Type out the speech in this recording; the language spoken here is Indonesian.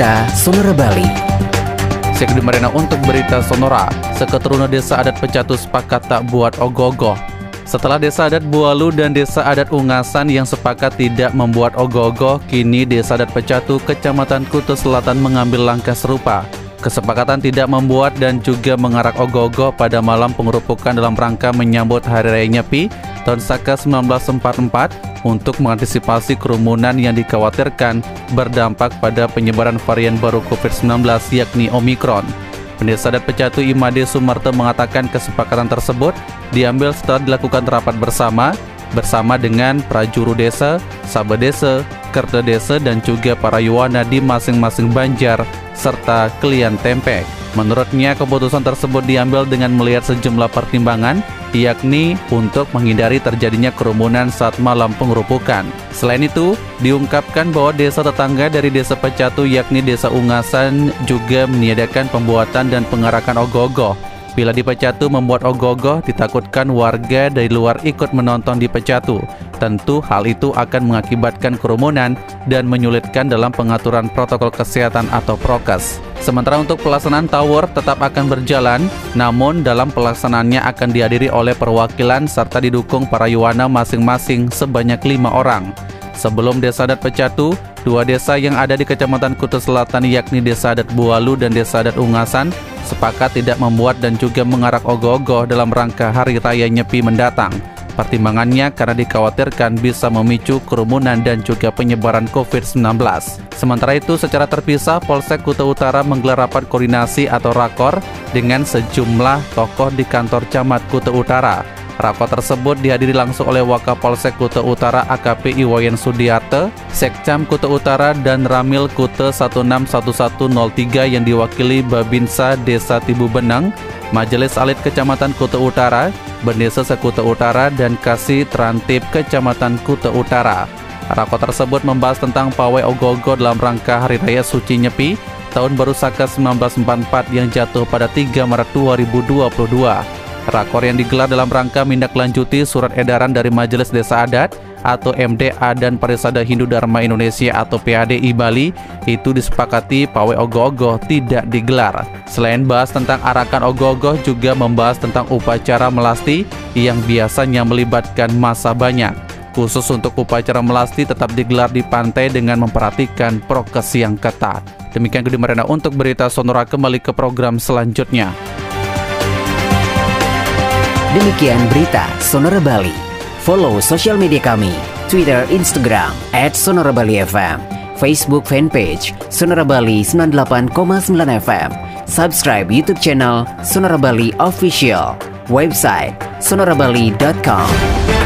Berita Sonora Bali. Sekdi Marina untuk berita Sonora, Seketuruna Desa Adat Pecatu sepakat tak buat ogoh-ogoh. Setelah Desa Adat Bualu dan Desa Adat Ungasan yang sepakat tidak membuat ogoh-ogoh, kini Desa Adat Pecatu, Kecamatan Kutu Selatan mengambil langkah serupa. Kesepakatan tidak membuat dan juga mengarak ogoh-ogoh pada malam pengerupukan dalam rangka menyambut Hari Raya Nyepi tahun Saka 1944 untuk mengantisipasi kerumunan yang dikhawatirkan berdampak pada penyebaran varian baru COVID-19 yakni Omikron. Pendesa adat Pecatu Imade Sumarto mengatakan kesepakatan tersebut diambil setelah dilakukan rapat bersama bersama dengan prajuru desa, sahabat desa, kerda desa dan juga para yuwana di masing-masing banjar serta klien tempe. Menurutnya keputusan tersebut diambil dengan melihat sejumlah pertimbangan yakni untuk menghindari terjadinya kerumunan saat malam pengerupukan. Selain itu, diungkapkan bahwa desa tetangga dari desa Pecatu yakni desa Ungasan juga meniadakan pembuatan dan pengarakan ogoh-ogoh Bila di Pecatu membuat ogoh-ogoh, ditakutkan warga dari luar ikut menonton di Pecatu. Tentu hal itu akan mengakibatkan kerumunan dan menyulitkan dalam pengaturan protokol kesehatan atau prokes. Sementara untuk pelaksanaan tower tetap akan berjalan, namun dalam pelaksanaannya akan dihadiri oleh perwakilan serta didukung para yuwana masing-masing sebanyak lima orang. Sebelum Desa Adat Pecatu, dua desa yang ada di Kecamatan Kutu Selatan yakni Desa Adat Bualu dan Desa Adat Ungasan sepakat tidak membuat dan juga mengarak ogoh-ogoh dalam rangka Hari Raya Nyepi mendatang. Pertimbangannya karena dikhawatirkan bisa memicu kerumunan dan juga penyebaran COVID-19. Sementara itu, secara terpisah, Polsek Kuta Utara menggelar rapat koordinasi atau rakor dengan sejumlah tokoh di kantor camat Kuta Utara. Rapat tersebut dihadiri langsung oleh Wakapolsek Kuta Utara AKP Iwayan Sudiarte, Sekcam Kuta Utara dan Ramil Kuta 161103 yang diwakili Babinsa Desa Tibu Benang, Majelis Alit Kecamatan Kuta Utara, Bendesa Sekuta Utara dan Kasih Trantip Kecamatan Kuta Utara. Rapat tersebut membahas tentang pawai ogogo dalam rangka Hari Raya Suci Nyepi tahun baru Saka 1944 yang jatuh pada 3 Maret 2022. Rakor yang digelar dalam rangka menindaklanjuti surat edaran dari Majelis Desa Adat atau MDA dan Parisada Hindu Dharma Indonesia atau PADI Bali itu disepakati pawai ogoh-ogoh tidak digelar. Selain bahas tentang arakan ogoh-ogoh juga membahas tentang upacara melasti yang biasanya melibatkan masa banyak. Khusus untuk upacara melasti tetap digelar di pantai dengan memperhatikan prokes yang ketat. Demikian Gede Marena untuk berita Sonora kembali ke program selanjutnya. Demikian berita Sonora Bali. Follow sosial media kami, Twitter, Instagram, at Sonora Bali FM, Facebook fanpage Sonora Bali 98,9 FM, subscribe YouTube channel Sonora Bali Official, website sonorabali.com.